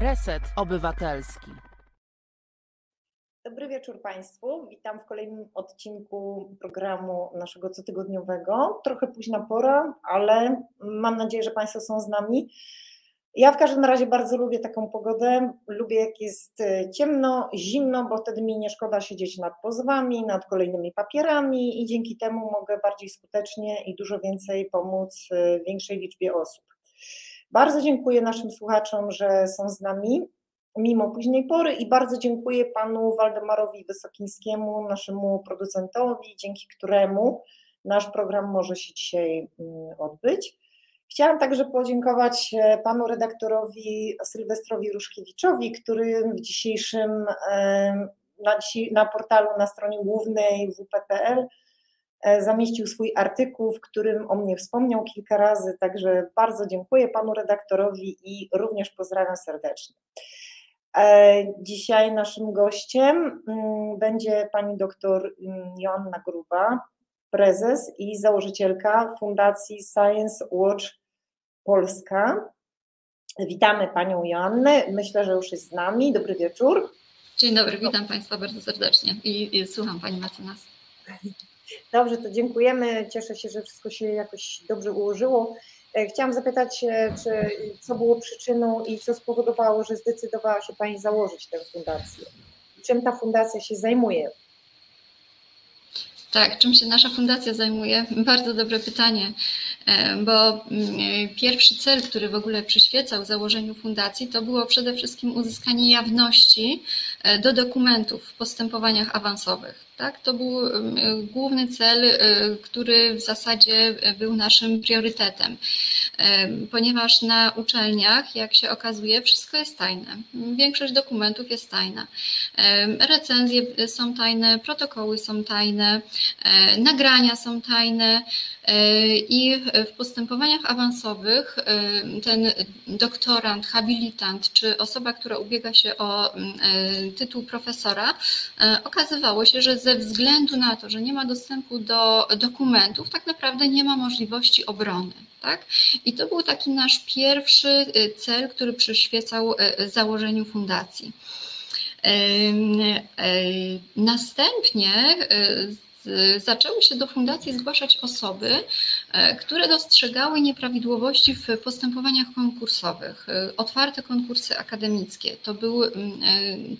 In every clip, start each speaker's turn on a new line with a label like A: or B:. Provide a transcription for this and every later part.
A: Reset Obywatelski.
B: Dobry wieczór Państwu. Witam w kolejnym odcinku programu naszego cotygodniowego. Trochę późna pora, ale mam nadzieję, że Państwo są z nami. Ja w każdym razie bardzo lubię taką pogodę. Lubię, jak jest e, ciemno, zimno, bo wtedy mi nie szkoda siedzieć nad pozwami, nad kolejnymi papierami i dzięki temu mogę bardziej skutecznie i dużo więcej pomóc e, większej liczbie osób. Bardzo dziękuję naszym słuchaczom, że są z nami mimo późnej pory i bardzo dziękuję panu Waldemarowi Wysokińskiemu, naszemu producentowi, dzięki któremu nasz program może się dzisiaj mm, odbyć. Chciałam także podziękować e, panu redaktorowi Sylwestrowi Ruszkiewiczowi, który w dzisiejszym na, na portalu na stronie głównej wp.pl zamieścił swój artykuł, w którym o mnie wspomniał kilka razy, także bardzo dziękuję panu redaktorowi i również pozdrawiam serdecznie. E, dzisiaj naszym gościem mm, będzie pani doktor mm, Joanna Gruba, prezes i założycielka Fundacji Science Watch Polska. Witamy panią Joannę. Myślę, że już jest z nami. Dobry wieczór.
C: Dzień dobry, witam państwa bardzo serdecznie i, i słucham pani mecenas.
B: Dobrze, to dziękujemy. Cieszę się, że wszystko się jakoś dobrze ułożyło. E, chciałam zapytać, e, czy, co było przyczyną i co spowodowało, że zdecydowała się Pani założyć tę fundację? Czym ta fundacja się zajmuje?
C: Tak, czym się nasza fundacja zajmuje? Bardzo dobre pytanie, e, bo mm, pierwszy cel, który w ogóle przyświecał założeniu fundacji, to było przede wszystkim uzyskanie jawności do dokumentów w postępowaniach awansowych. Tak, to był główny cel, który w zasadzie był naszym priorytetem ponieważ na uczelniach, jak się okazuje, wszystko jest tajne. Większość dokumentów jest tajna. Recenzje są tajne, protokoły są tajne, e, nagrania są tajne e, i w postępowaniach awansowych ten doktorant, habilitant czy osoba, która ubiega się o e, tytuł profesora, okazywało się, że ze względu na to, że nie ma dostępu do dokumentów, tak naprawdę nie ma możliwości obrony. Tak? I to był taki nasz pierwszy y, cel, który przyświecał y, założeniu fundacji. Następnie y, zaczęły się do fundacji zgłaszać osoby, e, które dostrzegały nieprawidłowości w postępowaniach konkursowych, e, otwarte konkursy akademickie. To były,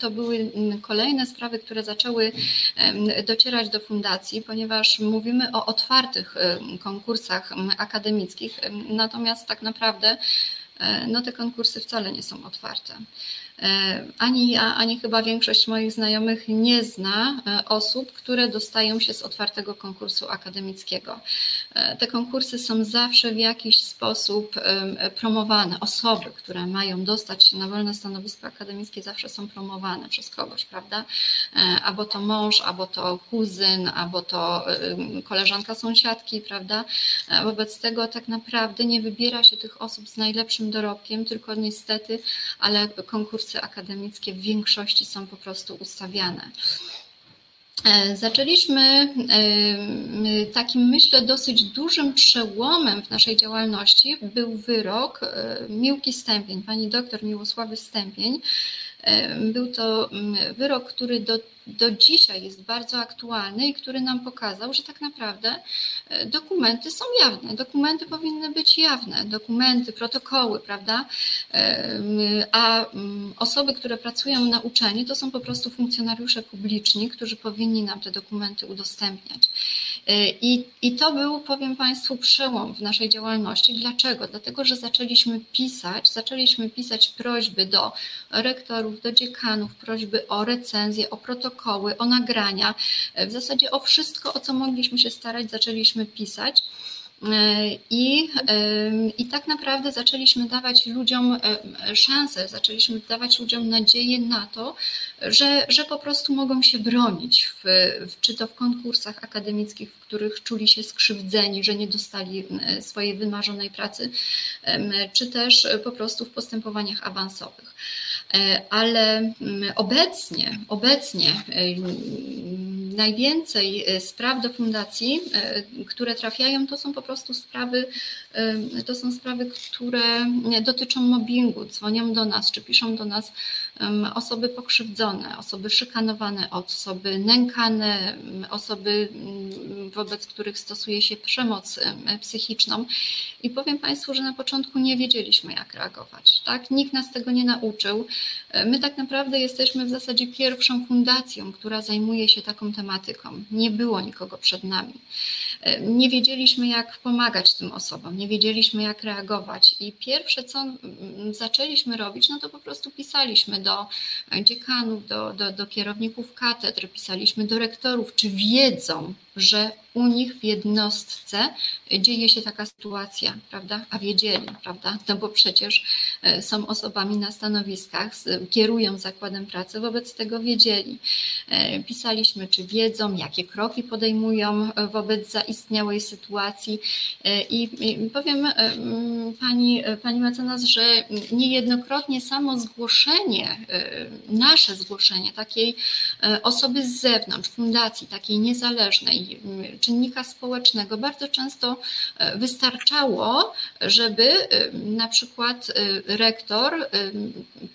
C: to były kolejne sprawy, które zaczęły docierać do fundacji, ponieważ mówimy o otwartych konkursach akademickich, natomiast tak naprawdę no, te konkursy wcale nie są otwarte. E, ani ja, ani chyba większość moich znajomych nie zna e, osób, które dostają się z otwartego konkursu akademickiego. E, te konkursy są zawsze w jakiś sposób promowane. Osoby, które mają dostać się na wolne stanowisko akademickie, zawsze są promowane przez kogoś, prawda? Albo to mąż, albo to kuzyn, albo to koleżanka sąsiadki, prawda? Wobec tego tak naprawdę nie wybiera się tych osób z najlepszym dorobkiem, tylko niestety, ale konkurs kursy akademickie w większości są po prostu ustawiane. E, zaczęliśmy takim, myślę, dosyć dużym przełomem w naszej działalności był wyrok e, Miłki Stępień, pani doktor Miłosławy Stępień. Był to wyrok, który do do dzisiaj jest bardzo aktualny i który nam pokazał, że tak naprawdę e, dokumenty są jawne. Dokumenty powinny być jawne, dokumenty, protokoły, prawda? A mm, osoby, które pracują na uczelni, to są po prostu funkcjonariusze publiczni, którzy powinni nam te dokumenty udostępniać. E, I, I to był, powiem Państwu, przełom w naszej działalności. Dlaczego? Dlatego, że zaczęliśmy pisać, zaczęliśmy pisać prośby do rektorów, do dziekanów, prośby o recenzję, o protokoły, protokoły, o nagrania, w zasadzie o wszystko, o co mogliśmy się starać, zaczęliśmy pisać. I, I tak naprawdę zaczęliśmy dawać ludziom szansę, zaczęliśmy dawać ludziom nadzieję na to, że, że po prostu mogą się bronić, w, w, czy to w konkursach akademickich, w których czuli się skrzywdzeni, że nie dostali swojej wymarzonej pracy, czy też po prostu w postępowaniach awansowych. E, ale obecnie, obecnie najwięcej spraw do fundacji, które trafiają, to są po prostu sprawy, to są sprawy, które dotyczą mobbingu, dzwonią do nas, czy piszą do nas osoby pokrzywdzone, osoby szykanowane, osoby nękane, osoby wobec których stosuje się przemoc psychiczną. I powiem Państwu, że na początku nie wiedzieliśmy, jak reagować. Tak? Nikt nas tego nie nauczył. My tak naprawdę jesteśmy w zasadzie pierwszą fundacją, która zajmuje się taką tematyką. Nie było nikogo przed nami. Nie wiedzieliśmy, jak pomagać tym osobom, nie wiedzieliśmy, jak reagować. I pierwsze, co zaczęliśmy robić, no to po prostu pisaliśmy do dziekanów, do, do, do kierowników katedr, pisaliśmy do rektorów, czy wiedzą, że u nich w jednostce dzieje się taka sytuacja, prawda? A wiedzieli, prawda? No bo przecież e, są osobami na stanowiskach, kierują zakładem pracy, wobec tego wiedzieli. E, pisaliśmy, czy wiedzą, jakie kroki podejmują e, wobec zaistniałej sytuacji. I powiem pani, pani mecenas, że niejednokrotnie samo zgłoszenie, nasze zgłoszenie takiej osoby z zewnątrz, fundacji takiej niezależnej, czynnika społecznego bardzo często e, wystarczało, żeby e, na przykład e, rektor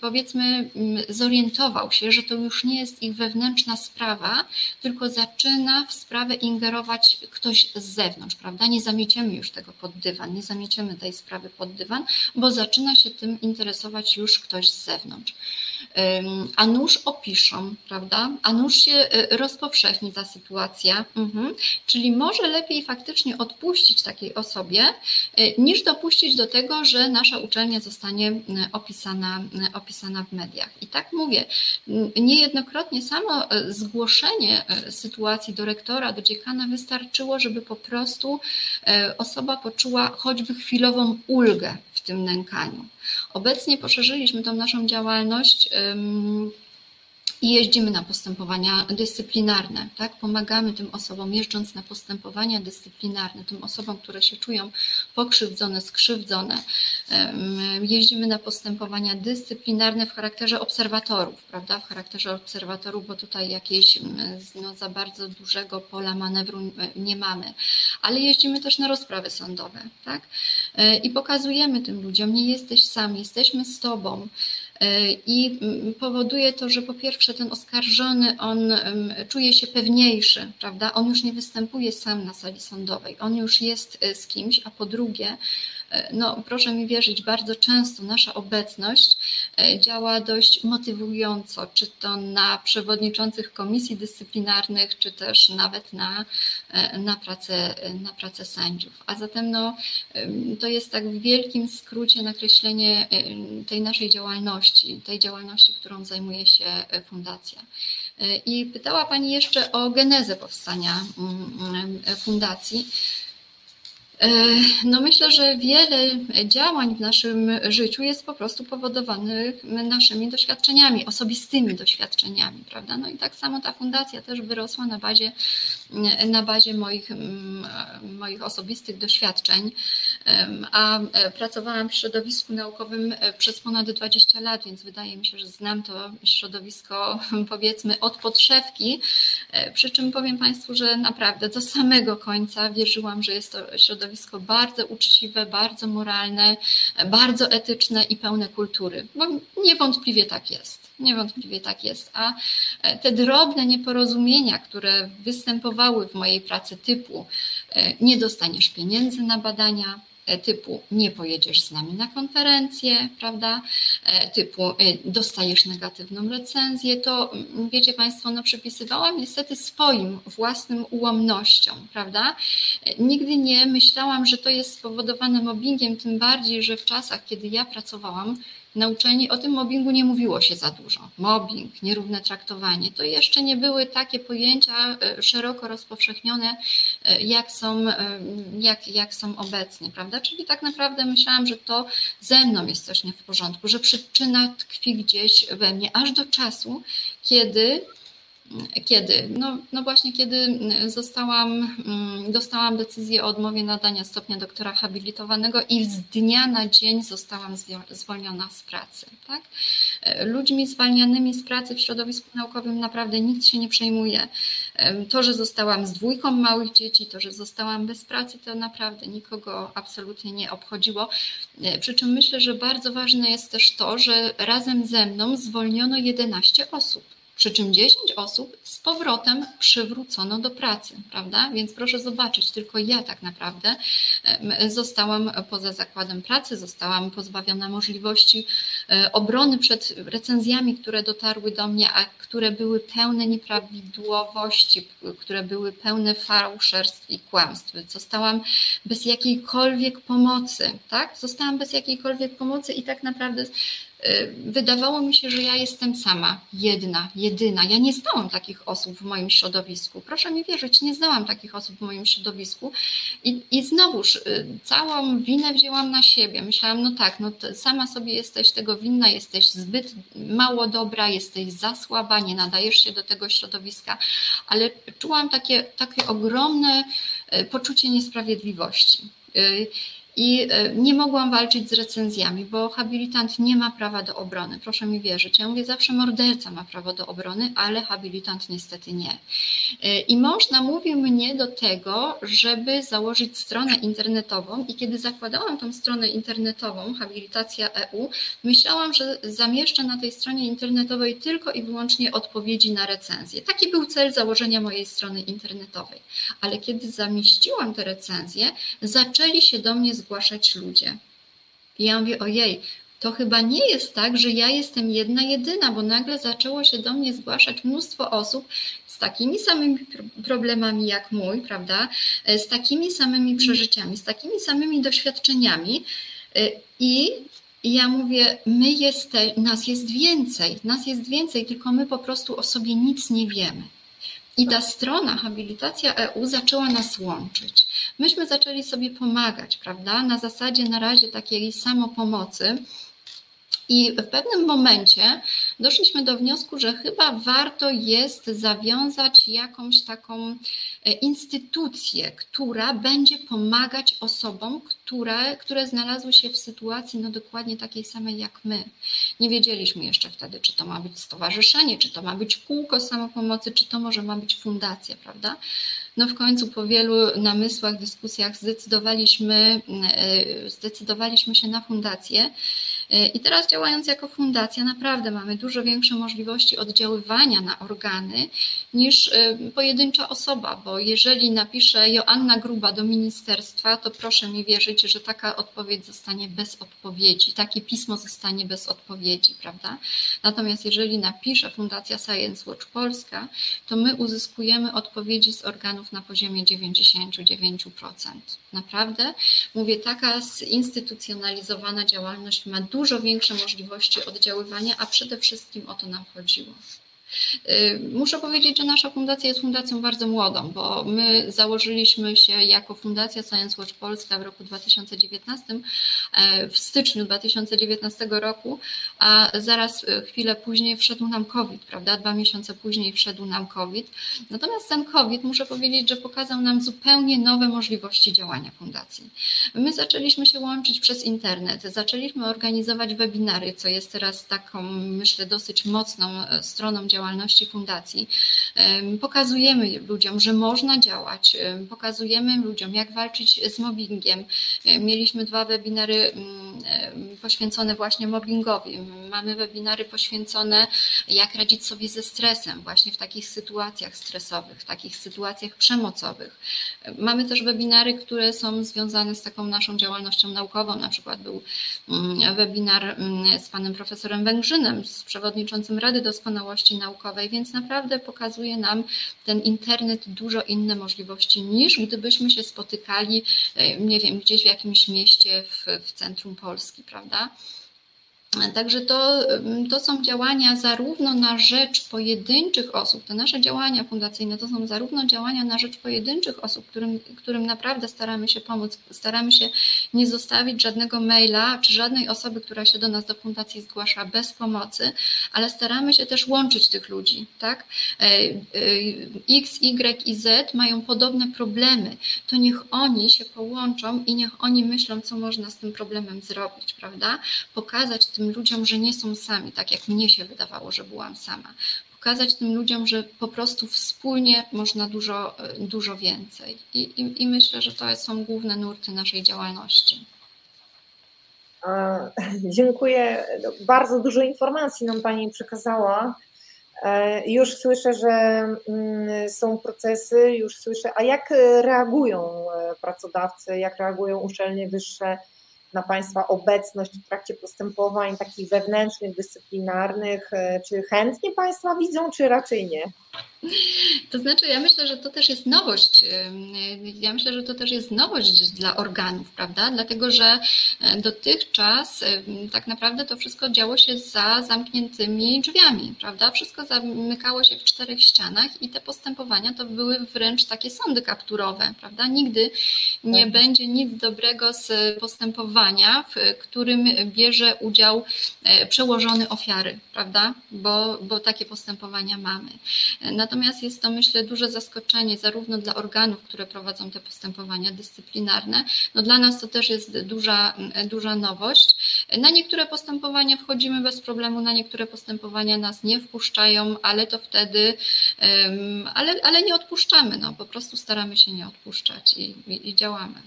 C: powiedzmy zorientował się, że to już nie jest ich wewnętrzna sprawa, tylko zaczyna w sprawę ingerować ktoś z zewnątrz, prawda? Nie zamieciemy już tego pod dywan, nie zamieciemy tej sprawy pod dywan, bo zaczyna się tym interesować już ktoś z zewnątrz a nóż opiszą, prawda? A nóż się y, rozpowszechni ta sytuacja, mhm. czyli może lepiej faktycznie odpuścić takiej osobie, y, niż dopuścić do tego, że nasza uczelnia zostanie opisana, opisana w mediach. I tak mówię, niejednokrotnie samo zgłoszenie sytuacji do rektora, do dziekana wystarczyło, żeby po prostu osoba poczuła choćby chwilową ulgę tym nękaniu. Obecnie poszerzyliśmy tą naszą działalność i jeździmy na postępowania dyscyplinarne, tak? Pomagamy tym osobom jeżdżąc na postępowania dyscyplinarne, tym osobom, które się czują pokrzywdzone, skrzywdzone. Jeździmy na postępowania dyscyplinarne w charakterze obserwatorów, prawda? W charakterze obserwatorów, bo tutaj jakieś no, za bardzo dużego pola manewru nie mamy. Ale jeździmy też na rozprawy sądowe, tak? E, I pokazujemy tym ludziom, nie jesteś sam, jesteśmy z tobą. I mm, powoduje to, że po pierwsze ten oskarżony, on czuje się pewniejszy, prawda? On już nie występuje sam na sali sądowej, on już jest e, z kimś, a po drugie, E, no proszę mi wierzyć, bardzo często nasza obecność e, działa dość motywująco, czy to na przewodniczących komisji dyscyplinarnych, czy też nawet na, e, na, pracę, na pracę sędziów. A zatem no, to jest tak w wielkim skrócie nakreślenie tej naszej działalności, tej działalności, którą zajmuje się fundacja. I pytała Pani jeszcze o genezę powstania mm, mm, fundacji. E, no myślę, że wiele działań w naszym życiu jest po prostu powodowanych naszymi doświadczeniami, osobistymi doświadczeniami, prawda? No i tak samo ta fundacja też wyrosła na bazie, na bazie moich, moich osobistych doświadczeń, a pracowałam w środowisku naukowym przez ponad 20 lat, więc wydaje mi się, że znam to środowisko powiedzmy od podszewki, e, przy czym powiem Państwu, że naprawdę do samego końca wierzyłam, że jest to środowisko bardzo uczciwe, bardzo moralne, bardzo etyczne i pełne kultury. Bo niewątpliwie tak jest. Niewątpliwie tak jest. A e, te drobne nieporozumienia, które występowały w mojej pracy, typu e, nie dostaniesz pieniędzy na badania, E, typu nie pojedziesz z nami na konferencję, prawda, e, typu e, dostajesz negatywną recenzję, to mm, wiecie Państwo, no przypisywałam niestety swoim własnym ułomnościom, prawda. Nigdy nie myślałam, że to jest spowodowane mobbingiem, tym bardziej, że w czasach, kiedy ja pracowałam, na uczelni o tym mobbingu nie mówiło się za dużo. Mobbing, nierówne traktowanie to jeszcze nie były takie pojęcia e, szeroko rozpowszechnione, e, jak są, e, jak, jak są obecnie, prawda? Czyli tak naprawdę myślałam, że to ze mną jest coś nie w porządku, że przyczyna tkwi gdzieś we mnie, aż do czasu, kiedy Kiedy? No, no właśnie, kiedy zostałam, mm, dostałam decyzję o odmowie nadania stopnia doktora habilitowanego i z dnia na dzień zostałam zwolniona z pracy. Tak? Ludźmi zwalnianymi z pracy w środowisku naukowym naprawdę nikt się nie przejmuje. To, że zostałam z dwójką małych dzieci, to, że zostałam bez pracy, to naprawdę nikogo absolutnie nie obchodziło. Przy czym myślę, że bardzo ważne jest też to, że razem ze mną zwolniono 11 osób przy czym 10 osób z powrotem przywrócono do pracy, prawda? Więc proszę zobaczyć, tylko ja tak naprawdę zostałam poza zakładem pracy, zostałam pozbawiona możliwości e, obrony przed recenzjami, które dotarły do mnie, a które były pełne nieprawidłowości, które były pełne fałszerstw i kłamstw. Zostałam bez jakiejkolwiek pomocy, tak? Zostałam bez jakiejkolwiek pomocy i tak naprawdę wydawało mi się, że ja jestem sama, jedna, jedyna. Ja nie znałam takich osób w moim środowisku. Proszę mi wierzyć, nie znałam takich osób w moim środowisku. I, i znowuż y, całą winę wzięłam na siebie. Myślałam, no tak, no sama sobie jesteś tego winna, jesteś zbyt mało dobra, jesteś za słaba, nie nadajesz się do tego środowiska, ale czułam takie, takie ogromne y, poczucie niesprawiedliwości i e, nie mogłam walczyć z recenzjami, bo habilitant nie ma prawa do obrony. Proszę mi wierzyć. Ja mówię zawsze, morderca ma prawo do obrony, ale habilitant niestety nie. E, I mąż namówił mnie do tego, żeby założyć stronę internetową i kiedy zakładałam tą stronę internetową, habilitacja EU, myślałam, że zamieszczę na tej stronie internetowej tylko i wyłącznie odpowiedzi na recenzje. Taki był cel założenia mojej strony internetowej. Ale kiedy zamieściłam te recenzje, zaczęli się do mnie zgłaszać ludzie. I ja mówię, ojej, to chyba nie jest tak, że ja jestem jedna, jedyna, bo nagle zaczęło się do mnie zgłaszać mnóstwo osób z takimi samymi problemami jak mój, prawda? Z takimi samymi przeżyciami, z takimi samymi doświadczeniami. I ja mówię, my jeste, nas jest więcej, nas jest więcej, tylko my po prostu o sobie nic nie wiemy. I ta strona Habilitacja EU zaczęła nas łączyć. Myśmy zaczęli sobie pomagać, prawda? Na zasadzie na razie takiej samopomocy. I w pewnym momencie doszliśmy do wniosku, że chyba warto jest zawiązać jakąś taką e, instytucję, która będzie pomagać osobom, które, które znalazły się w sytuacji no dokładnie takiej samej jak my. Nie wiedzieliśmy jeszcze wtedy, czy to ma być stowarzyszenie, czy to ma być kółko samopomocy, czy to może ma być fundacja, prawda? No w końcu po wielu namysłach, dyskusjach zdecydowaliśmy, e, zdecydowaliśmy się na fundację. E, I teraz działając jako fundacja, naprawdę mamy dużo większe możliwości oddziaływania na organy niż e, pojedyncza osoba, bo jeżeli napisze Joanna Gruba do ministerstwa, to proszę mi wierzyć, że taka odpowiedź zostanie bez odpowiedzi, takie pismo zostanie bez odpowiedzi, prawda? Natomiast jeżeli napisze Fundacja Science Watch Polska, to my uzyskujemy odpowiedzi z organów na poziomie 99%. Naprawdę, mówię, taka zinstytucjonalizowana działalność ma dużo większe możliwości oddziaływania, a przede wszystkim o to nam chodziło. Y, muszę powiedzieć, że nasza fundacja jest fundacją bardzo młodą, bo my założyliśmy się jako Fundacja Science Watch Polska w roku 2019, e, w styczniu 2019 roku, a zaraz e, chwilę później wszedł nam COVID, prawda? Dwa miesiące później wszedł nam COVID. Natomiast ten COVID, muszę powiedzieć, że pokazał nam zupełnie nowe możliwości działania fundacji. My zaczęliśmy się łączyć przez internet, zaczęliśmy organizować webinary, co jest teraz taką, myślę, dosyć mocną e, stroną działania działalności fundacji. Pokazujemy ludziom, że można działać, pokazujemy ludziom, jak walczyć z mobbingiem. Mieliśmy dwa webinary poświęcone właśnie mobbingowi. Mamy webinary poświęcone, jak radzić sobie ze stresem, właśnie w takich sytuacjach stresowych, w takich sytuacjach przemocowych. Mamy też webinary, które są związane z taką naszą działalnością naukową. Na przykład był webinar z panem profesorem Węgrzynem, z przewodniczącym Rady Doskonałości Naukowej naukowej, więc naprawdę pokazuje nam ten internet dużo inne możliwości niż gdybyśmy się spotykali, e, nie wiem, gdzieś w jakimś mieście w, w centrum Polski, prawda? Także to, to są działania zarówno na rzecz pojedynczych osób, te nasze działania fundacyjne to są zarówno działania na rzecz pojedynczych osób, którym, którym naprawdę staramy się pomóc, staramy się nie zostawić żadnego maila czy żadnej osoby, która się do nas do fundacji zgłasza bez pomocy, ale staramy się też łączyć tych ludzi, tak? E, e, X, Y i Z mają podobne problemy, to niech oni się połączą i niech oni myślą, co można z tym problemem zrobić, prawda? Pokazać tym ludziom, że nie są sami, tak jak mnie się wydawało, że byłam sama. Pokazać tym ludziom, że po prostu wspólnie można dużo, dużo więcej. I, i, i myślę, że to są główne nurty naszej działalności.
B: Dziękuję. Bardzo dużo informacji nam Pani przekazała. E, już słyszę, że mm, są procesy, już słyszę. A jak reagują e, pracodawcy, jak reagują uczelnie wyższe na Państwa obecność w trakcie postępowań takich wewnętrznych, dyscyplinarnych? E, czy chętnie Państwa widzą, czy raczej nie?
C: To znaczy, ja myślę, że to też jest nowość. Ja myślę, że to też jest nowość dla organów, prawda? Dlatego, że e, dotychczas tak naprawdę to wszystko działo się za zamkniętymi drzwiami, prawda? Wszystko zamykało się w czterech ścianach i te postępowania to były wręcz takie sądy kapturowe, prawda? Nigdy nie tak. będzie nic dobrego z postępowania, w którym bierze udział e, przełożony ofiary, prawda? Bo, bo takie postępowania mamy. Natomiast jest to, myślę, duże zaskoczenie zarówno dla organów, które prowadzą te postępowania dyscyplinarne. No dla nas to też jest duża, duża nowość. Na niektóre postępowania wchodzimy bez problemu, na niektóre postępowania nas nie wpuszczają, ale to wtedy, ale, ale nie odpuszczamy, no po prostu staramy się nie odpuszczać i, i, i działamy.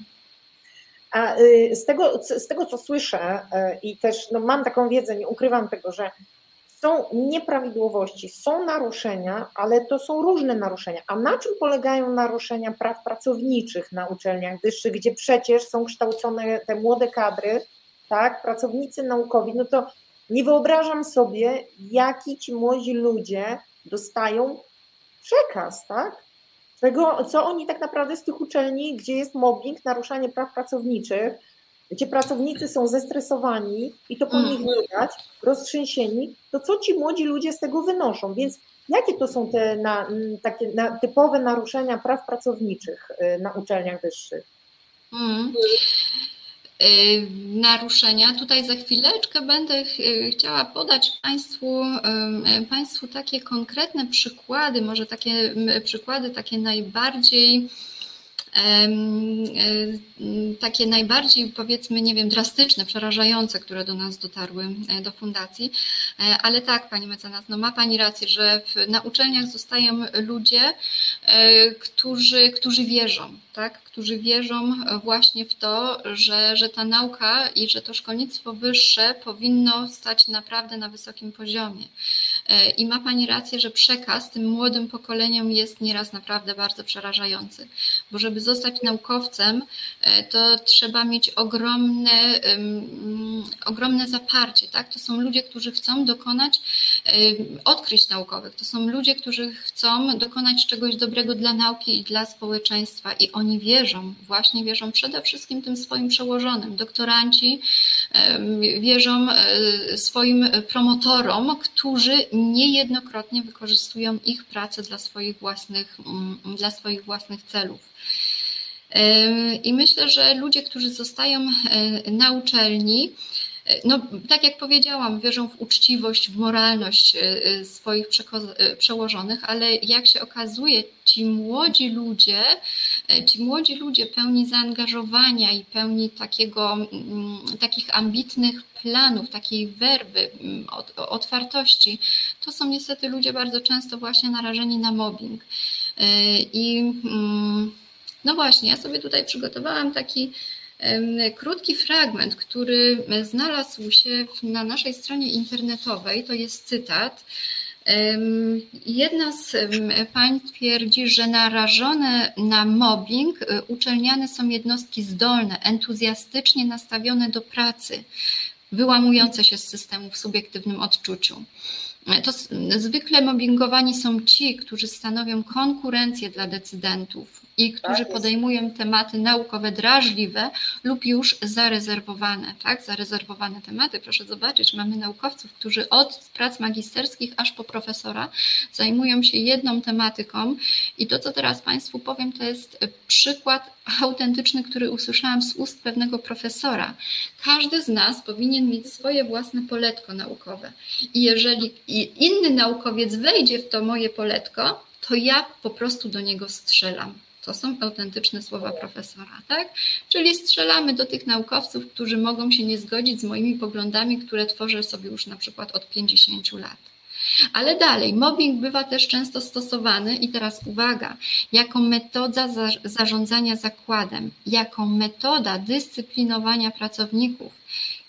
B: A y, z tego, z tego, co słyszę y, i też no, mam taką wiedzę, nie ukrywam tego, że są nieprawidłowości, są naruszenia, ale to są różne naruszenia. A na czym polegają naruszenia praw pracowniczych na uczelniach wyższych, gdzie przecież są kształcone te młode kadry, tak, pracownicy naukowi, no to nie wyobrażam sobie, jaki ci młodzi ludzie dostają przekaz, tak? Tego, co oni tak naprawdę z tych uczelni, gdzie jest mobbing, naruszanie praw pracowniczych, gdzie pracownicy są zestresowani i to po mm. nich widać, roztrzęsieni, to co ci młodzi ludzie z tego wynoszą? Więc jakie to są te na, takie na, typowe naruszenia praw pracowniczych y, na uczelniach wyższych? Mm.
C: Naruszenia. Tutaj za chwileczkę będę chciała podać Państwu, Państwu takie konkretne przykłady, może takie przykłady takie najbardziej takie najbardziej, powiedzmy, nie wiem, drastyczne, przerażające, które do nas dotarły e, do fundacji. E, ale tak, Pani mecenas, no ma Pani rację, że w, na uczelniach zostają ludzie, którzy, którzy wierzą, tak? którzy wierzą właśnie w to, że, że ta nauka i że to szkolnictwo wyższe powinno stać naprawdę na wysokim poziomie. I ma Pani rację, że przekaz tym młodym pokoleniom jest nieraz naprawdę bardzo przerażający, bo żeby zostać naukowcem, e, to trzeba mieć ogromne, ogromne zaparcie. Tak? To są ludzie, którzy chcą dokonać odkryć naukowych. To są ludzie, którzy chcą dokonać czegoś dobrego dla nauki i dla społeczeństwa i oni wierzą, właśnie wierzą przede wszystkim tym swoim przełożonym. Doktoranci wierzą e, swoim promotorom, którzy niejednokrotnie wykorzystują ich pracę dla swoich własnych, dla swoich własnych celów. I myślę, że ludzie, którzy zostają e, na uczelni, e, no, tak jak powiedziałam, wierzą w uczciwość, w moralność e, swoich przełożonych, ale jak się okazuje, ci młodzi ludzie, ci młodzi ludzie pełni zaangażowania i pełni takiego, mm, takich ambitnych planów, takiej werwy, mm, otwartości, to są niestety ludzie bardzo często właśnie narażeni na mobbing. I mm, no właśnie, ja sobie tutaj przygotowałam taki krótki fragment, który znalazł się na naszej stronie internetowej. To jest cytat. Jedna z pań twierdzi, że narażone na mobbing y, uczelniane są jednostki zdolne, entuzjastycznie nastawione do pracy, wyłamujące się z systemu w subiektywnym odczuciu. To zwykle mobbingowani są ci, którzy stanowią konkurencję dla decydentów i którzy tak podejmują tematy naukowe drażliwe lub już zarezerwowane, tak? Zarezerwowane tematy. Proszę zobaczyć, mamy naukowców, którzy od prac magisterskich aż po profesora zajmują się jedną tematyką i to, co teraz Państwu powiem, to jest przykład autentyczny, który usłyszałam z ust pewnego profesora. Każdy z nas powinien mieć swoje własne poletko naukowe. I jeżeli inny naukowiec wejdzie w to moje poletko, to ja po prostu do niego strzelam. To są autentyczne słowa profesora, tak? Czyli strzelamy do tych naukowców, którzy mogą się nie zgodzić z moimi poglądami, które tworzę sobie już na przykład od 50 lat. Ale dalej, mobbing bywa też często stosowany, i teraz uwaga, jako metoda zarządzania zakładem, jako metoda dyscyplinowania pracowników.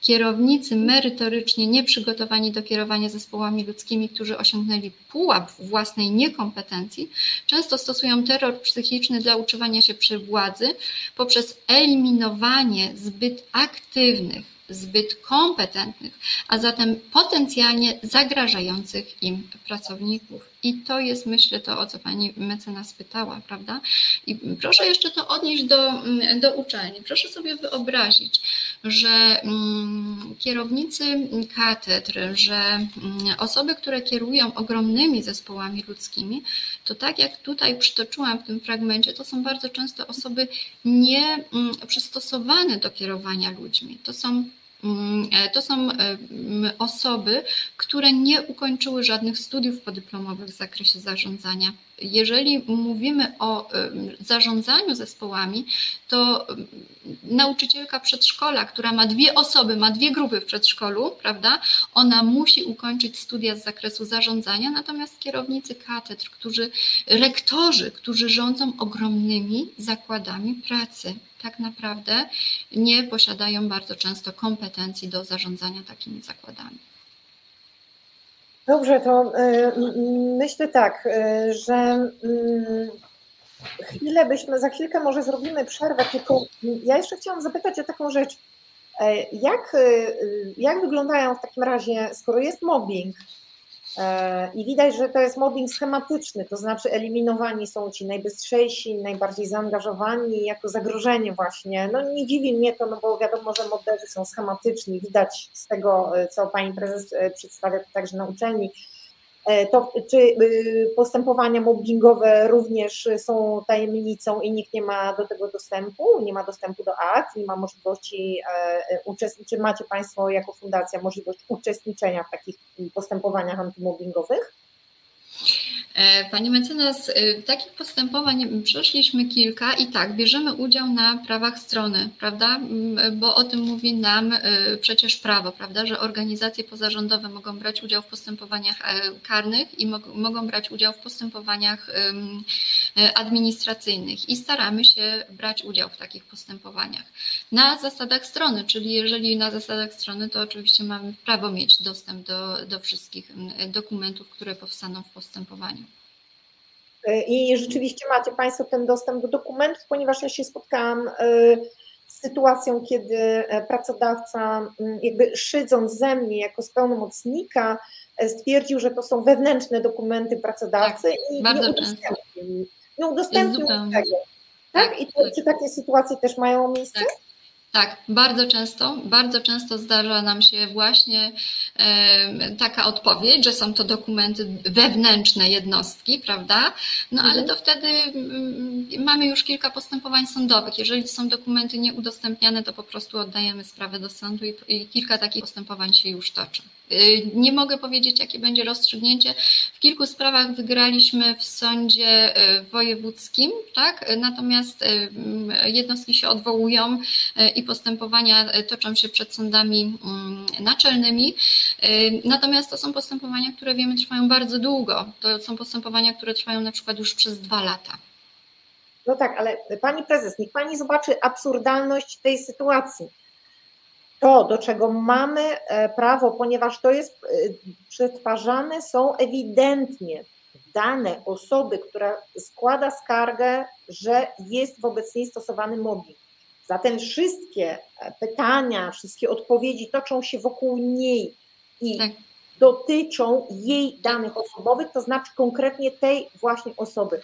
C: Kierownicy merytorycznie nieprzygotowani do kierowania zespołami ludzkimi, którzy osiągnęli pułap własnej niekompetencji, często stosują terror psychiczny dla utrzymania się przy władzy poprzez eliminowanie zbyt aktywnych, zbyt kompetentnych, a zatem potencjalnie zagrażających im pracowników. I to jest, myślę, to, o co pani mecenas pytała, prawda? I proszę jeszcze to odnieść do, do uczelni. Proszę sobie wyobrazić, że mm, kierownicy katedr, że mm, osoby, które kierują ogromnymi zespołami ludzkimi, to tak jak tutaj przytoczyłam w tym fragmencie, to są bardzo często osoby nie mm, przystosowane do kierowania ludźmi. To są to są e, osoby, które nie ukończyły żadnych studiów podyplomowych w zakresie zarządzania. Jeżeli mówimy o zarządzaniu zespołami, to nauczycielka przedszkola, która ma dwie osoby, ma dwie grupy w przedszkolu, prawda? Ona musi ukończyć studia z zakresu zarządzania, natomiast kierownicy katedr, którzy, rektorzy, którzy rządzą ogromnymi zakładami pracy, tak naprawdę nie posiadają bardzo często kompetencji do zarządzania takimi zakładami.
B: Dobrze, to y, myślę tak, y, że y, chwilę byśmy, za chwilkę może zrobimy przerwę, tylko ja jeszcze chciałam zapytać o taką rzecz. E, jak, jak wyglądają w takim razie, skoro jest mobbing, I widać, że to jest mobbing schematyczny, to znaczy eliminowani są ci najbystrzejsi, najbardziej zaangażowani jako zagrożenie właśnie. No nie dziwi mnie to, no bo wiadomo, że moderzy są schematyczni, widać z tego, e, co pani prezes e, przedstawia także na uczelni, E, to czy y, postępowania mobbingowe również są tajemnicą i nikt nie ma do tego dostępu, nie ma dostępu do akt, nie ma możliwości e, uczestniczenia, czy macie Państwo jako fundacja możliwość uczestniczenia w takich postępowaniach antymobbingowych?
C: E, pani mecenas, e, takich postępowań przeszliśmy kilka i tak, bierzemy udział na prawach strony, prawda? Bo o tym mówi nam e, przecież prawo, prawda? Że organizacje pozarządowe mogą brać udział w postępowaniach karnych i mogą brać udział w postępowaniach administracyjnych i staramy się brać udział w takich postępowaniach. Na zasadach strony, czyli jeżeli na zasadach strony, to oczywiście mamy prawo mieć dostęp do, do wszystkich dokumentów, które powstaną w postępowaniu.
B: I rzeczywiście macie Państwo ten dostęp do dokumentów, ponieważ ja się spotkałam e, z sytuacją, kiedy e, pracodawca, jakby szydząc ze mnie jako z pełnomocnika, e, stwierdził, że to są wewnętrzne dokumenty pracodawcy tak,
C: i nie udostępnił,
B: nie udostępnił tego. Tak? tak? I to, tak. czy takie sytuacje też mają miejsce?
C: Tak. Tak, bardzo często, bardzo często zdarza nam się właśnie e, taka odpowiedź, że są to dokumenty wewnętrzne jednostki, prawda? No ale mhm. to wtedy mm, mamy już kilka postępowań sądowych. Jeżeli są dokumenty nieudostępniane, to po prostu oddajemy sprawę do sądu i, kilka takich postępowań się już toczy. Y, nie mogę powiedzieć, jakie będzie rozstrzygnięcie. W kilku sprawach wygraliśmy w sądzie y, wojewódzkim, tak? natomiast jednostki się odwołują i postępowania toczą się przed sądami mm, naczelnymi. Natomiast to są postępowania, które wiemy trwają bardzo długo. To są postępowania, które trwają na przykład już przez dwa lata.
B: No tak, ale pani prezes, niech pani zobaczy absurdalność tej sytuacji to, do czego mamy e, prawo, ponieważ to jest e, przetwarzane, są ewidentnie dane osoby, która składa skargę, że jest wobec niej stosowany mobbing. Zatem wszystkie e, pytania, wszystkie odpowiedzi toczą się wokół niej i tak. dotyczą jej danych osobowych, to znaczy konkretnie tej właśnie osoby.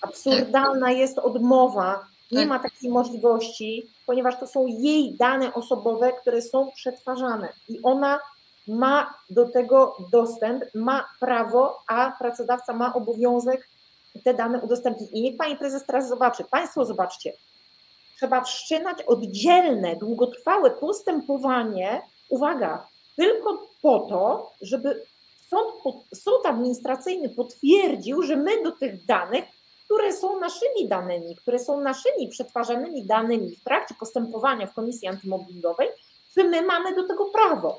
B: Absurdalna jest odmowa, nie
C: Tak.
B: ma takiej możliwości, ponieważ to są jej dane osobowe, które są przetwarzane i ona ma do tego dostęp, ma prawo, a pracodawca ma obowiązek te dane udostępnić. I niech pani prezes teraz zobaczy. Państwo zobaczcie. Trzeba wszczynać oddzielne, długotrwałe postępowanie, uwaga, tylko po to, żeby sąd, sąd administracyjny potwierdził, że my do tych danych, które są naszymi danymi, które są naszymi przetwarzanymi danymi w trakcie postępowania w komisji antymobbingowej, że my mamy do tego prawo.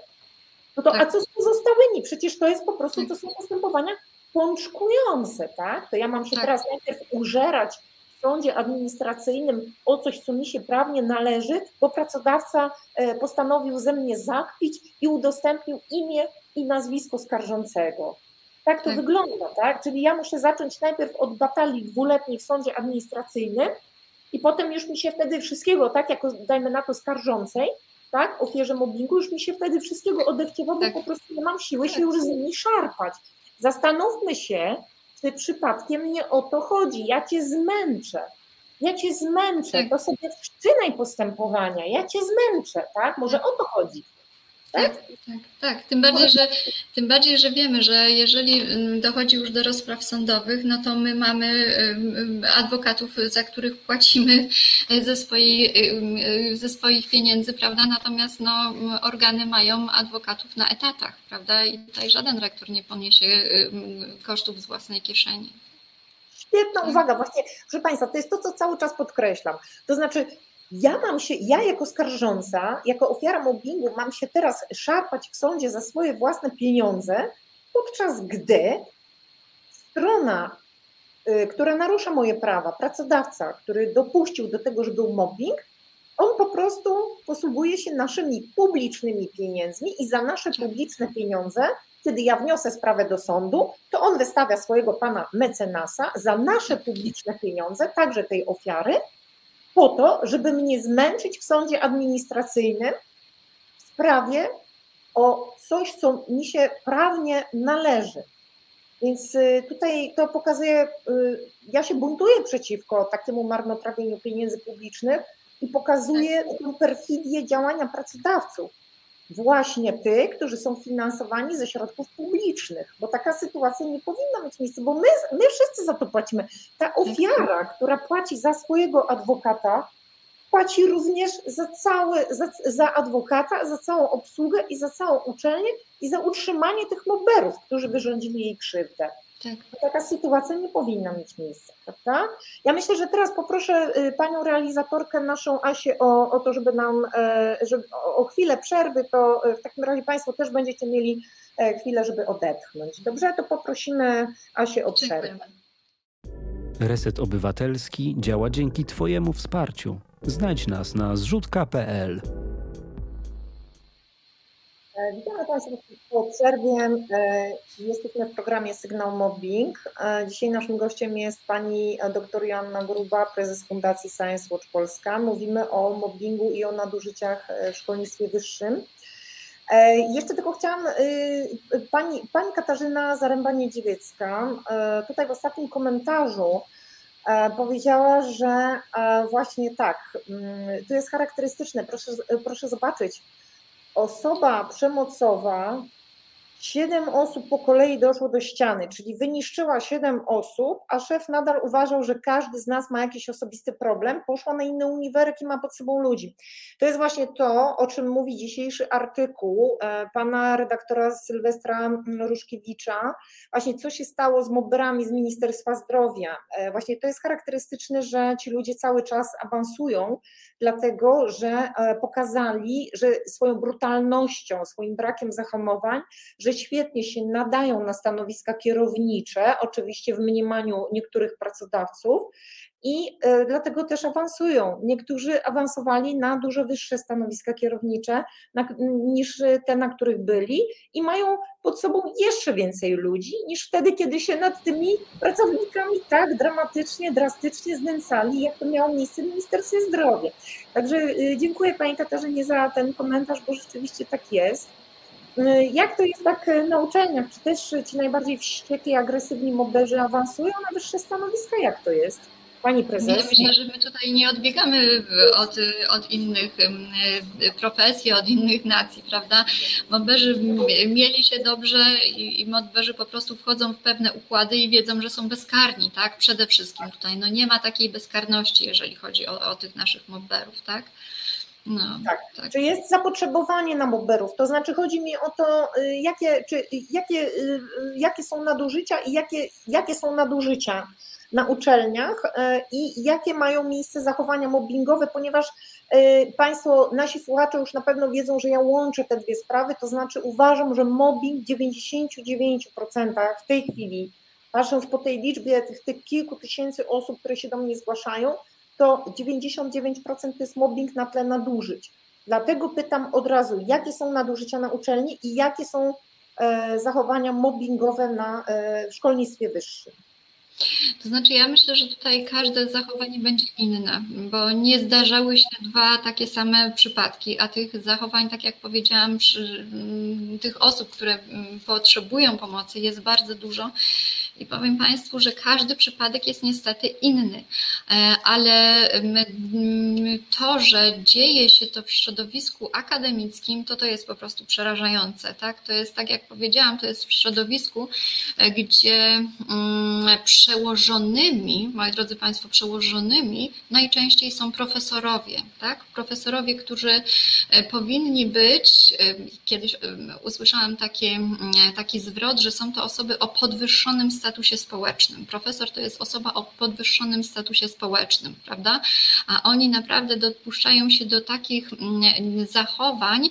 B: No to,
C: Tak.
B: a co z pozostałymi? Przecież to jest po prostu,
C: Tak.
B: to są postępowania pączkujące, tak? To ja mam się
C: Tak.
B: teraz najpierw użerać w sądzie administracyjnym o coś, co mi się prawnie należy, bo pracodawca e, postanowił ze mnie zakpić i udostępnił imię i nazwisko skarżącego. Tak to
C: Tak.
B: wygląda, tak? Czyli ja muszę zacząć najpierw od batalii dwuletniej w sądzie administracyjnym i potem już mi się wtedy wszystkiego, tak, jako dajmy na to skarżącej, tak, ofierze mobbingu, już mi się wtedy wszystkiego odechciewa, bo
C: Tak.
B: po prostu nie mam siły
C: Tak.
B: się już z nimi szarpać. Zastanówmy się, czy przypadkiem nie o to chodzi. Ja cię zmęczę. Ja cię zmęczę,
C: Tak.
B: to sobie wszczynaj postępowania, ja cię zmęczę, tak? Może o to chodzi.
C: Tak, tak, tak. Tym bardziej, że, tym bardziej, że wiemy, że jeżeli mm, dochodzi już do rozpraw sądowych, no to my mamy adwokatów, za których płacimy ze, swojej, ym, ze swoich pieniędzy, prawda? Natomiast no, organy mają adwokatów na etatach, prawda? I tutaj żaden rektor nie poniesie kosztów z własnej kieszeni.
B: Świetna
C: Tak.
B: uwaga, właśnie, proszę Państwa, to jest to, co cały czas podkreślam. To znaczy, ja mam się, ja jako skarżąca, jako ofiara mobbingu, mam się teraz szarpać w sądzie za swoje własne pieniądze, podczas gdy strona, y, która narusza moje prawa, pracodawca, który dopuścił do tego, że był mobbing, on po prostu posługuje się naszymi publicznymi pieniędzmi i za nasze publiczne pieniądze, kiedy ja wniosę sprawę do sądu, to on wystawia swojego pana mecenasa za nasze publiczne pieniądze, także tej ofiary, po to, żeby mnie zmęczyć w sądzie administracyjnym w sprawie o coś, co mi się prawnie należy. Więc y, tutaj to pokazuje, y, ja się buntuję przeciwko takiemu marnotrawieniu pieniędzy publicznych i pokazuje tę perfidię działania pracodawców. Właśnie tych, którzy są finansowani ze środków publicznych, bo taka sytuacja nie powinna mieć miejsca, bo my, my wszyscy za to płacimy. Ta ofiara, która płaci za swojego adwokata, płaci również za, całe, za, za adwokata, za całą obsługę i za całą uczelnię i za utrzymanie tych mobberów, którzy wyrządzili jej krzywdę.
C: Tak.
B: Taka sytuacja nie powinna mieć miejsca, prawda? Ja myślę, że teraz poproszę y, panią realizatorkę naszą Asię o, o to, żeby nam, e, żeby, o, o chwilę przerwy, to e, w takim razie państwo też będziecie mieli e, chwilę, żeby odetchnąć. Dobrze, to poprosimy Asię o przerwę.
D: Reset Obywatelski działa dzięki Twojemu wsparciu. Znajdź nas na zrzutka.pl.
B: E, Witamy Państwa po przerwie. E, Jesteśmy w programie Sygnał Mobbing. E, Dzisiaj naszym gościem jest pani dr Joanna Gruba, prezes Fundacji Science Watch Polska. Mówimy o mobbingu i o nadużyciach w szkolnictwie wyższym. Jeszcze tylko chciałam, e, pani, pani Katarzyna Zaręba-Niedziewiecka tutaj w ostatnim komentarzu powiedziała, że właśnie tak, mm, to jest charakterystyczne, proszę, proszę zobaczyć, osoba przemocowa, siedem osób po kolei doszło do ściany, czyli wyniszczyła siedem osób, a szef nadal uważał, że każdy z nas ma jakiś osobisty problem, poszła na inny uniwersytet i ma pod sobą ludzi. To jest właśnie to, o czym mówi dzisiejszy artykuł e, pana redaktora Sylwestra Ruszkiewicza, właśnie co się stało z mobberami z Ministerstwa Zdrowia. E, Właśnie to jest charakterystyczne, że ci ludzie cały czas awansują, dlatego że e, pokazali, że swoją brutalnością, swoim brakiem zahamowań, że świetnie się nadają na stanowiska kierownicze, oczywiście w mniemaniu niektórych pracodawców. I e, dlatego też awansują. Niektórzy awansowali na dużo wyższe stanowiska kierownicze niż te, na których byli, i mają pod sobą jeszcze więcej ludzi niż wtedy, kiedy się nad tymi pracownikami tak dramatycznie, drastycznie znęcali, jak to miało miejsce w Ministerstwie Zdrowia. Także y, dziękuję Pani Katarzynie za ten komentarz, bo rzeczywiście tak jest. Y, jak to jest tak na uczelniach? Czy też ci najbardziej wściekli, agresywni mobberzy awansują na wyższe stanowiska? Jak to jest? Pani prezes?
C: Ja myślę, że my tutaj nie odbiegamy od, od innych profesji, od innych nacji, prawda? Modberzy mieli się dobrze i, i modberzy po prostu wchodzą w pewne układy i wiedzą, że są bezkarni, tak? Przede wszystkim tutaj. No nie ma takiej bezkarności, jeżeli chodzi o, o tych naszych modberów, tak?
B: No, tak. tak. Czy jest zapotrzebowanie na mobberów? To znaczy chodzi mi o to, y, jakie, czy, jakie, y, jakie są nadużycia i jakie, jakie są nadużycia na uczelniach e, i jakie mają miejsce zachowania mobbingowe, ponieważ Państwo, nasi słuchacze już na pewno wiedzą, że ja łączę te dwie sprawy, to znaczy uważam, że mobbing w 99% w tej chwili, patrząc po tej liczbie tych, tych kilku tysięcy osób, które się do mnie zgłaszają, to 99% to jest mobbing na tle nadużyć. Dlatego pytam od razu, jakie są nadużycia na uczelni i jakie są e, zachowania mobbingowe na, w szkolnictwie wyższym.
C: To znaczy, ja myślę, że tutaj każde zachowanie będzie inne, bo nie zdarzały się dwa takie same przypadki, a tych zachowań, tak jak powiedziałam, przy, tych osób, które potrzebują pomocy, jest bardzo dużo. I powiem Państwu, że każdy przypadek jest niestety inny, e, ale to, że dzieje się to w środowisku akademickim, to to jest po prostu przerażające. Tak? To jest, tak jak powiedziałam, to jest w środowisku, e, gdzie przełożonymi, moi drodzy Państwo, przełożonymi najczęściej są profesorowie. Tak? Profesorowie, którzy e, powinni być, kiedyś usłyszałam takie, taki zwrot, że są to osoby o podwyższonym statusie społecznym. Profesor to jest osoba o podwyższonym statusie społecznym, prawda? A oni naprawdę dopuszczają się do takich mm, zachowań,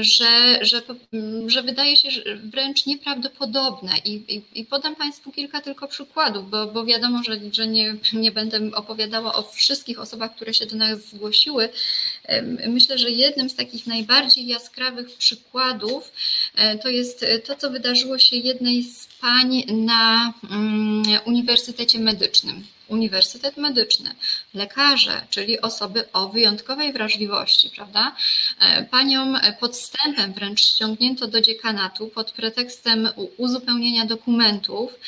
C: że, że, mm, że wydaje się wręcz nieprawdopodobne. I, i, i podam Państwu kilka tylko przykładów, bo, bo wiadomo, że, że nie, nie będę opowiadała o wszystkich osobach, które się do nas zgłosiły. Myślę, że jednym z takich najbardziej jaskrawych przykładów e, to jest to, co wydarzyło się jednej z pań na mm, Uniwersytecie Medycznym. Uniwersytet Medyczny, lekarze, czyli osoby o wyjątkowej wrażliwości, prawda? E, panią podstępem wręcz ściągnięto do dziekanatu pod pretekstem uzupełnienia dokumentów.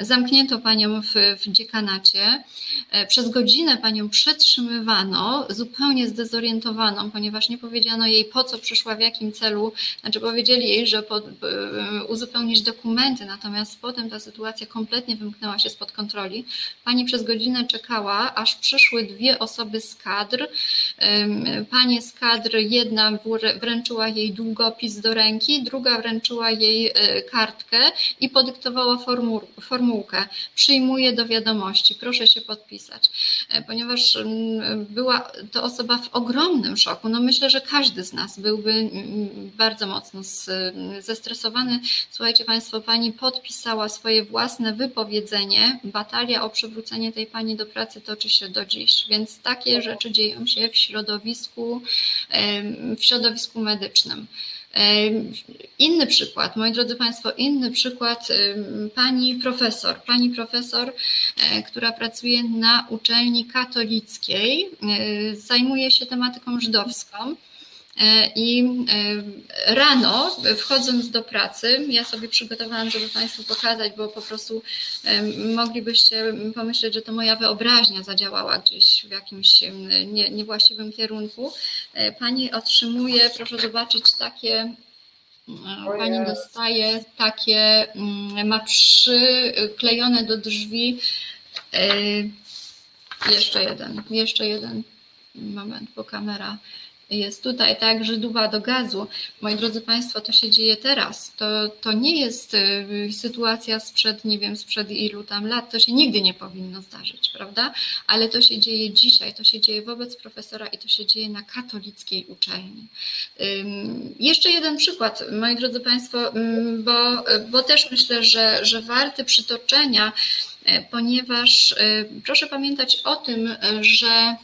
C: Zamknięto panią w, w dziekanacie. E, przez godzinę panią przetrzymywano, zupełnie zdezorientowaną, ponieważ nie powiedziano jej po co przyszła, w jakim celu. Znaczy powiedzieli jej, że pod, uzupełnić dokumenty, natomiast potem ta sytuacja kompletnie wymknęła się spod kontroli Pani przez godzinę czekała, aż przyszły dwie osoby z kadr. Panie z kadr, jedna wręczyła jej długopis do ręki, druga wręczyła jej e, kartkę i podyktowała formułkę. Przyjmuję do wiadomości, proszę się podpisać. E, ponieważ była to osoba w ogromnym szoku. No myślę, że każdy z nas byłby bardzo mocno zestresowany. Słuchajcie Państwo, pani podpisała swoje własne wypowiedzenie, batalia o przywrócenie przywrócenie tej pani do pracy toczy się do dziś, więc takie rzeczy dzieją się w środowisku, w środowisku medycznym. Inny przykład, moi drodzy Państwo, inny przykład pani profesor, pani profesor, e, która pracuje na uczelni katolickiej, e, zajmuje się tematyką żydowską. E, I e, rano, wchodząc do pracy, ja sobie przygotowałam, żeby Państwu pokazać, bo po prostu e, moglibyście pomyśleć, że to moja wyobraźnia zadziałała gdzieś w jakimś nie, niewłaściwym kierunku. Pani otrzymuje, proszę zobaczyć, takie Pani dostaje takie, mm, ma przyklejone do drzwi. Jeszcze jeden, jeszcze jeden moment, bo kamera jest tutaj, tak, Żydowa do gazu. Moi drodzy Państwo, to się dzieje teraz. To, to nie jest y, sytuacja sprzed, nie wiem, sprzed ilu tam lat. To się nigdy nie powinno zdarzyć, prawda? Ale to się dzieje dzisiaj, to się dzieje wobec profesora i to się dzieje na katolickiej uczelni. Jeszcze jeden przykład, moi drodzy Państwo, bo, bo też myślę, że, że warty przytoczenia ponieważ e, proszę pamiętać o tym, że e,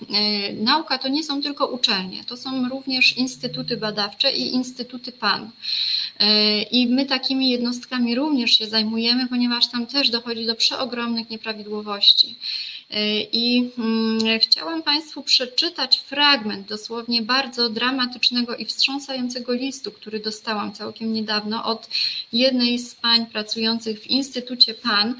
C: nauka to nie są tylko uczelnie, to są również instytuty badawcze i instytuty PAN. I my takimi jednostkami również się zajmujemy, ponieważ tam też dochodzi do przeogromnych nieprawidłowości. I mm, chciałam Państwu przeczytać fragment dosłownie bardzo dramatycznego i wstrząsającego listu, który dostałam całkiem niedawno od jednej z pań pracujących w Instytucie PAN,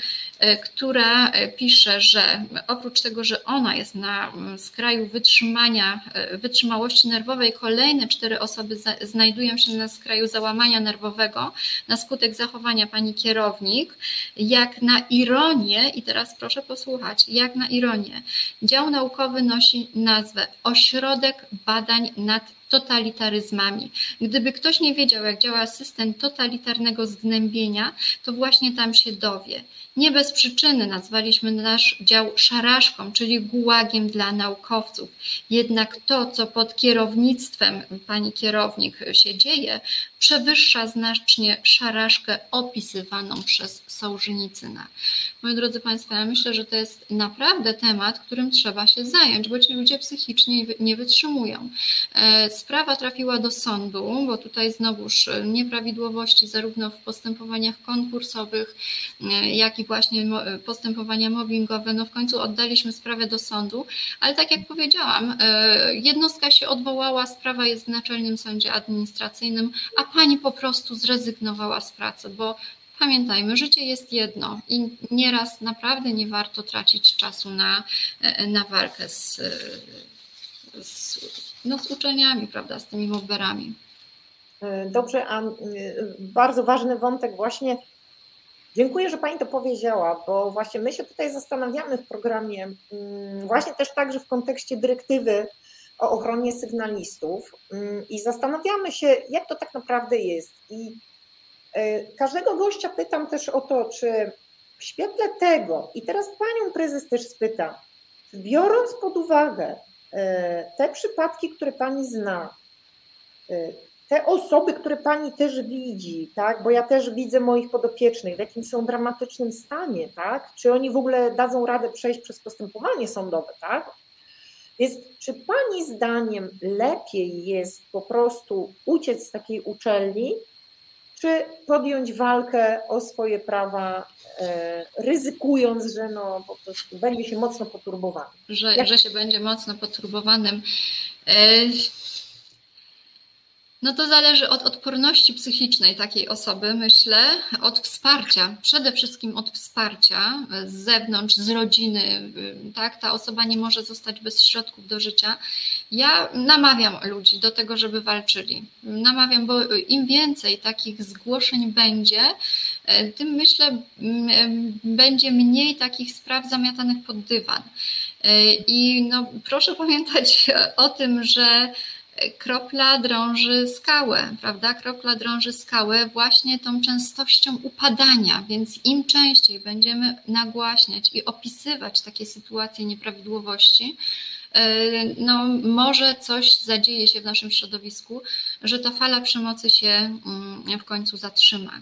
C: która pisze, że oprócz tego, że ona jest na skraju wytrzymania, wytrzymałości nerwowej, kolejne cztery osoby znajdują się na skraju załamania nerwowego na skutek zachowania pani kierownik. Jak na ironię, i teraz proszę posłuchać, jak na ironię, dział naukowy nosi nazwę Ośrodek Badań nad totalitaryzmami. Gdyby ktoś nie wiedział, jak działa system totalitarnego zgnębienia, to właśnie tam się dowie. Nie bez przyczyny nazwaliśmy nasz dział szaraszką, czyli gułagiem dla naukowców. Jednak to, co pod kierownictwem pani kierownik się dzieje, przewyższa znacznie szaraszkę opisywaną przez Sołżenicyna. Moi drodzy Państwo, ja myślę, że to jest naprawdę temat, którym trzeba się zająć, bo ci ludzie psychicznie nie wytrzymują. E, sprawa trafiła do sądu, bo tutaj znowuż nieprawidłowości zarówno w postępowaniach konkursowych, e, jak i właśnie postępowania mobbingowe, no w końcu oddaliśmy sprawę do sądu, ale tak jak powiedziałam, e, jednostka się odwołała, sprawa jest w Naczelnym Sądzie Administracyjnym, a pani po prostu zrezygnowała z pracy, bo pamiętajmy, życie jest jedno i nieraz naprawdę nie warto tracić czasu na, na walkę z, z, no, z uczelniami, prawda, z tymi mobberami.
B: Dobrze, a bardzo ważny wątek właśnie. Dziękuję, że Pani to powiedziała, bo właśnie my się tutaj zastanawiamy w programie, właśnie też także w kontekście dyrektywy o ochronie sygnalistów mm, i zastanawiamy się, jak to tak naprawdę jest. I e, każdego gościa pytam też o to, czy w świetle tego, i teraz panią prezes też spytam, biorąc pod uwagę e, te przypadki, które pani zna, e, te osoby, które pani też widzi, tak, bo ja też widzę moich podopiecznych, w jakim są dramatycznym stanie, tak, czy oni w ogóle dadzą radę przejść przez postępowanie sądowe, tak, więc czy Pani zdaniem lepiej jest po prostu uciec z takiej uczelni, czy podjąć walkę o swoje prawa, e, ryzykując, że no, po prostu będzie się mocno poturbowany?
C: Że, Jak... że się będzie mocno poturbowanym. E no to zależy od odporności psychicznej takiej osoby, myślę, od wsparcia, przede wszystkim od wsparcia z zewnątrz, z rodziny, tak? Ta osoba nie może zostać bez środków do życia. Ja namawiam ludzi do tego, żeby walczyli. Namawiam, bo im więcej takich zgłoszeń będzie, tym myślę, będzie mniej takich spraw zamiatanych pod dywan. I no, proszę pamiętać o tym, że kropla drąży skałę, prawda? Kropla drąży skałę właśnie tą częstością upadania, więc im częściej będziemy nagłaśniać i opisywać takie sytuacje nieprawidłowości, e, no może coś zadzieje się w naszym środowisku, że ta fala przemocy się mm, w końcu zatrzyma.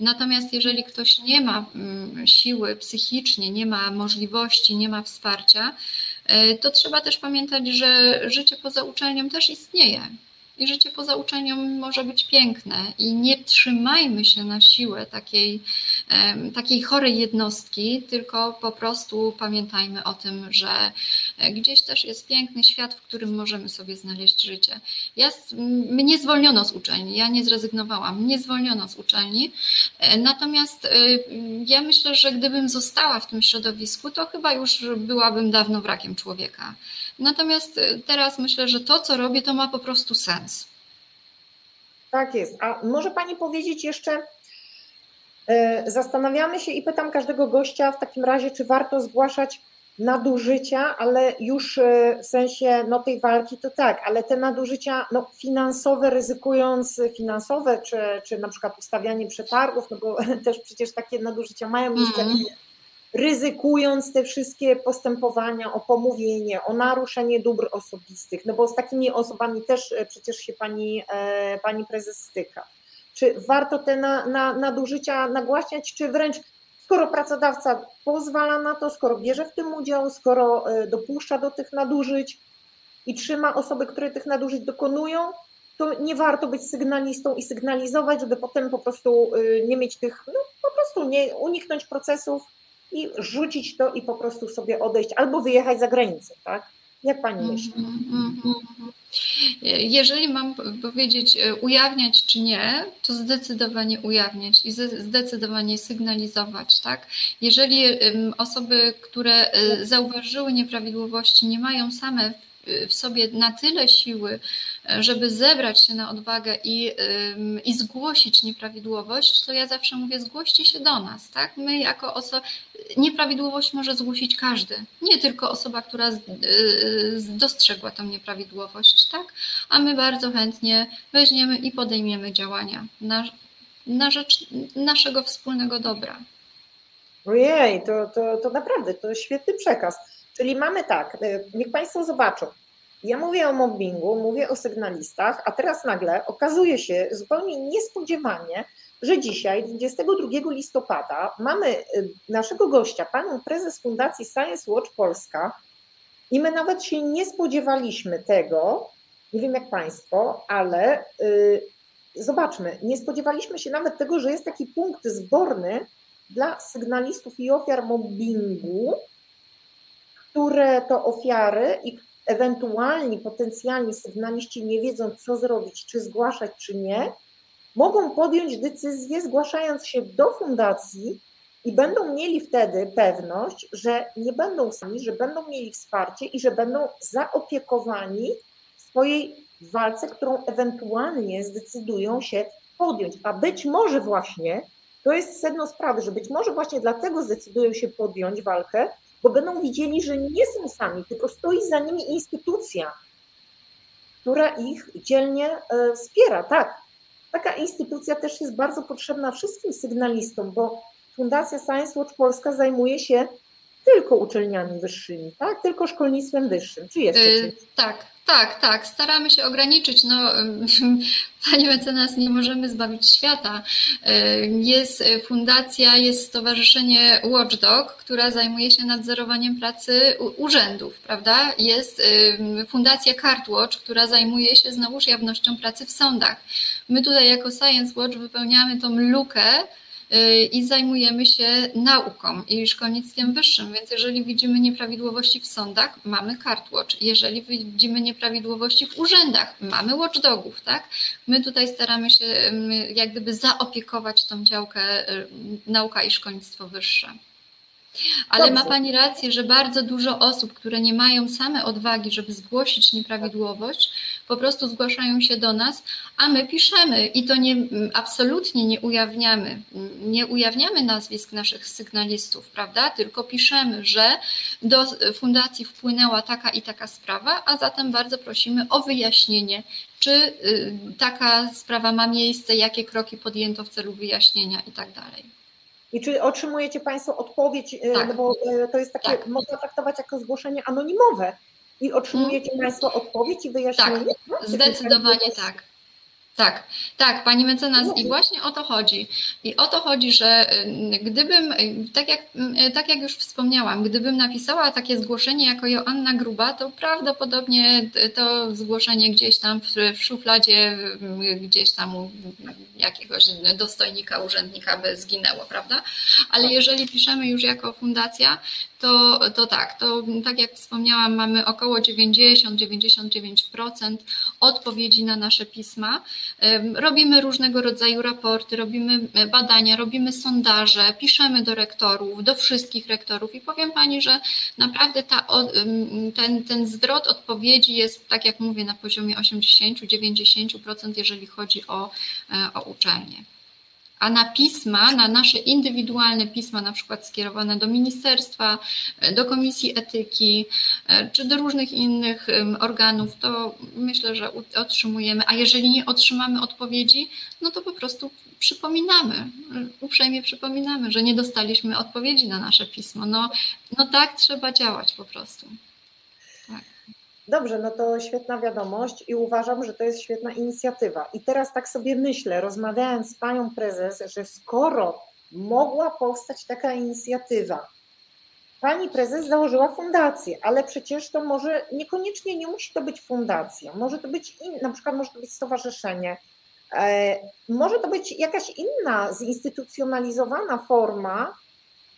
C: Natomiast jeżeli ktoś nie ma mm, siły psychicznie, nie ma możliwości, nie ma wsparcia, to trzeba też pamiętać, że życie poza uczelnią też istnieje. I życie poza uczelnią może być piękne. I nie trzymajmy się na siłę takiej, takiej chorej jednostki, tylko po prostu pamiętajmy o tym, że e, gdzieś też jest piękny świat, w którym możemy sobie znaleźć życie. Ja, mnie zwolniono z uczelni, ja nie zrezygnowałam, mnie zwolniono z uczelni, e, natomiast e, ja myślę, że gdybym została w tym środowisku, to chyba już byłabym dawno wrakiem człowieka. Natomiast teraz myślę, że to, co robię, to ma po prostu sens.
B: Tak jest. A może Pani powiedzieć jeszcze, zastanawiamy się i pytam każdego gościa w takim razie, czy warto zgłaszać nadużycia, ale już e, w sensie no, tej walki to tak, ale te nadużycia no, finansowe, ryzykując finansowe, czy, czy na przykład ustawianie przetargów, no bo też przecież takie nadużycia mają miejsce. Mm ryzykując te wszystkie postępowania o pomówienie, o naruszenie dóbr osobistych, no bo z takimi osobami też e, przecież się pani, e, pani prezes styka. Czy warto te na, na, nadużycia nagłaśniać, czy wręcz skoro pracodawca pozwala na to, skoro bierze w tym udział, skoro e, dopuszcza do tych nadużyć i trzyma osoby, które tych nadużyć dokonują, to nie warto być sygnalistą i sygnalizować, żeby potem po prostu nie mieć tych, no po prostu nie uniknąć procesów i rzucić to i po prostu sobie odejść albo wyjechać za granicę, tak? Jak pani myśli?
C: Mhm, mhm, mhm. Jeżeli mam powiedzieć e, ujawniać czy nie, to zdecydowanie ujawniać i zdecydowanie sygnalizować, tak? Jeżeli osoby, które e, zauważyły nieprawidłowości, nie mają same w sobie na tyle siły, żeby zebrać się na odwagę i, i zgłosić nieprawidłowość, to ja zawsze mówię, zgłoście się do nas, tak? My jako osoba, nieprawidłowość może zgłosić każdy, nie tylko osoba, która dostrzegła tą nieprawidłowość, tak? A my bardzo chętnie weźmiemy i podejmiemy działania na, na rzecz naszego wspólnego dobra.
B: Ojej, to, to, to naprawdę, to świetny przekaz. Czyli mamy tak, y, niech Państwo zobaczą. Ja mówię o mobbingu, mówię o sygnalistach, a teraz nagle okazuje się zupełnie niespodziewanie, że dzisiaj, 22 listopada, mamy y, naszego gościa, panią prezes Fundacji Science Watch Polska, i my nawet się nie spodziewaliśmy tego, nie wiem jak Państwo, ale yy, zobaczmy, nie spodziewaliśmy się nawet tego, że jest taki punkt zborny dla sygnalistów i ofiar mobbingu, które to ofiary i ewentualni potencjalni sygnaliści nie wiedzą, co zrobić, czy zgłaszać, czy nie, mogą podjąć decyzję, zgłaszając się do fundacji i będą mieli wtedy pewność, że nie będą sami, że będą mieli wsparcie i że będą zaopiekowani w swojej walce, którą ewentualnie zdecydują się podjąć. A być może właśnie to jest sedno sprawy, że być może właśnie dlatego zdecydują się podjąć walkę, bo będą widzieli, że nie są sami, tylko stoi za nimi instytucja, która ich dzielnie e, wspiera. Tak, taka instytucja też jest bardzo potrzebna wszystkim sygnalistom, bo Fundacja Science Watch Polska zajmuje się tylko uczelniami wyższymi, tak? Tylko szkolnictwem wyższym. Czy jeszcze yy,
C: Tak, tak, tak. Staramy się ograniczyć. No, panie mecenas, nie możemy zbawić świata. Y, jest fundacja, jest stowarzyszenie Watchdog, która zajmuje się nadzorowaniem pracy urzędów, prawda? Jest y, fundacja CardWatch, która zajmuje się znowuż jawnością pracy w sądach. My tutaj jako Science Watch wypełniamy tą lukę, i zajmujemy się nauką i szkolnictwem wyższym, więc jeżeli widzimy nieprawidłowości w sądach, mamy CardWatch. Jeżeli widzimy nieprawidłowości w urzędach, mamy watchdogów, tak? My tutaj staramy się jak gdyby zaopiekować tą działkę y, nauka i szkolnictwo wyższe. Ale Dobrze. ma Pani rację, że bardzo dużo osób, które nie mają same odwagi, żeby zgłosić nieprawidłowość, po prostu zgłaszają się do nas, a my piszemy i to nie, absolutnie nie ujawniamy, nie ujawniamy nazwisk naszych sygnalistów, prawda? Tylko piszemy, że do fundacji wpłynęła taka i taka sprawa, a zatem bardzo prosimy o wyjaśnienie, czy y, taka sprawa ma miejsce, jakie kroki podjęto w celu wyjaśnienia i tak dalej.
B: I czy otrzymujecie Państwo odpowiedź, e, tak. no bo e, to jest takie, tak. można traktować jako zgłoszenie anonimowe i otrzymujecie hmm. Państwo odpowiedź i wyjaśnienie?
C: Tak, no, zdecydowanie tak. Tak, tak, pani mecenas i właśnie o to chodzi. I o to chodzi, że y, gdybym, y, tak jak, y, tak jak już wspomniałam, gdybym napisała takie zgłoszenie jako Joanna Gruba, to prawdopodobnie to zgłoszenie gdzieś tam w, w szufladzie, gdzieś tam u jakiegoś dostojnika, urzędnika by zginęło, prawda? Ale jeżeli piszemy już jako fundacja, to, to tak, to tak jak wspomniałam, mamy około 90-99% odpowiedzi na nasze pisma. Robimy różnego rodzaju raporty, robimy e, badania, robimy sondaże, piszemy do rektorów, do wszystkich rektorów i powiem Pani, że naprawdę ta, ten, ten zwrot odpowiedzi jest, tak jak mówię, na poziomie 80-90%, jeżeli chodzi o, e, o uczelnie a na pisma, na nasze indywidualne pisma, na przykład skierowane do ministerstwa, do komisji etyki, e, czy do różnych innych organów, to myślę, że otrzymujemy, a jeżeli nie otrzymamy odpowiedzi, no to po prostu przypominamy, uprzejmie przypominamy, że nie dostaliśmy odpowiedzi na nasze pismo. No, no tak trzeba działać po prostu.
B: Dobrze, no to świetna wiadomość i uważam, że to jest świetna inicjatywa. I teraz tak sobie myślę, rozmawiając z panią prezes, że skoro mogła powstać taka inicjatywa, pani prezes założyła fundację, ale przecież to może niekoniecznie nie musi to być fundacja, może to być in, na przykład może to być stowarzyszenie, e, może to być jakaś inna zinstytucjonalizowana forma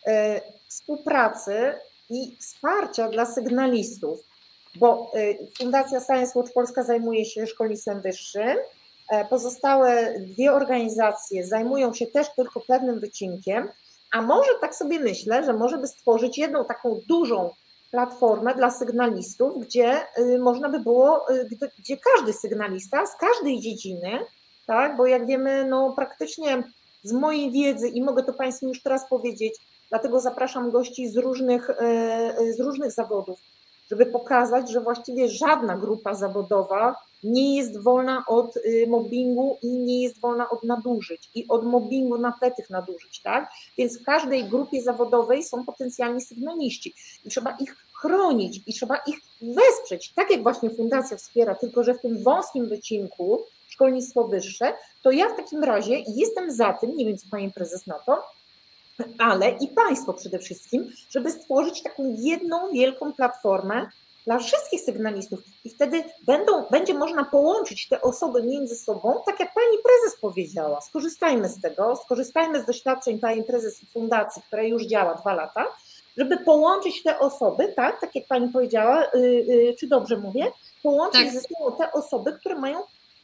B: e, współpracy i wsparcia dla sygnalistów, bo Fundacja Science Watch Polska zajmuje się szkolnictwem wyższym, pozostałe dwie organizacje zajmują się też tylko pewnym wycinkiem, a może tak sobie myślę, że może by stworzyć jedną taką dużą platformę dla sygnalistów, gdzie y, można by było, y, gdzie każdy sygnalista z każdej dziedziny, tak, bo jak wiemy, no praktycznie z mojej wiedzy i mogę to Państwu już teraz powiedzieć, dlatego zapraszam gości z różnych, y, z różnych zawodów, żeby pokazać, że właściwie żadna grupa zawodowa nie jest wolna od y, mobbingu i nie jest wolna od nadużyć i od mobbingu na tle tych nadużyć, tak? Więc w każdej grupie zawodowej są potencjalni sygnaliści i trzeba ich chronić i trzeba ich wesprzeć, tak jak właśnie fundacja wspiera, tylko że w tym wąskim wycinku szkolnictwo wyższe, to ja w takim razie jestem za tym, nie wiem co pani prezes na to, ale i państwo przede wszystkim, żeby stworzyć taką jedną wielką platformę, dla wszystkich sygnalistów i wtedy będą, będzie można połączyć te osoby między sobą, tak jak pani prezes powiedziała. Skorzystajmy z tego, skorzystajmy z doświadczeń pani prezes i fundacji, która już działa dwa lata, żeby połączyć te osoby, tak, tak jak pani powiedziała, yy, yy, czy dobrze mówię, połączyć tak. ze sobą te osoby, które mają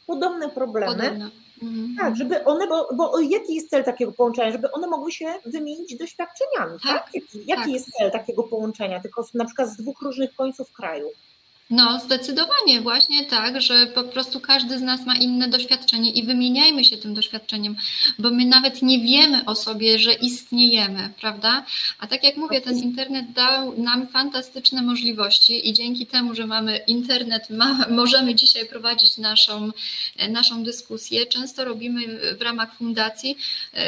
B: podobne problemy. Podobne. Mhm. Tak, żeby one, bo, bo jaki jest cel takiego połączenia? Żeby one mogły się wymienić doświadczeniami, tak? tak? Jaki, jaki tak. jest cel takiego połączenia, tylko na przykład z dwóch różnych końców kraju?
C: No, zdecydowanie, właśnie tak, że po prostu każdy z nas ma inne doświadczenie i wymieniajmy się tym doświadczeniem, bo my nawet nie wiemy o sobie, że istniejemy, prawda? A tak jak mówię, ten internet dał nam fantastyczne możliwości i dzięki temu, że mamy internet, ma, możemy dzisiaj prowadzić naszą, naszą dyskusję. Często robimy w ramach fundacji,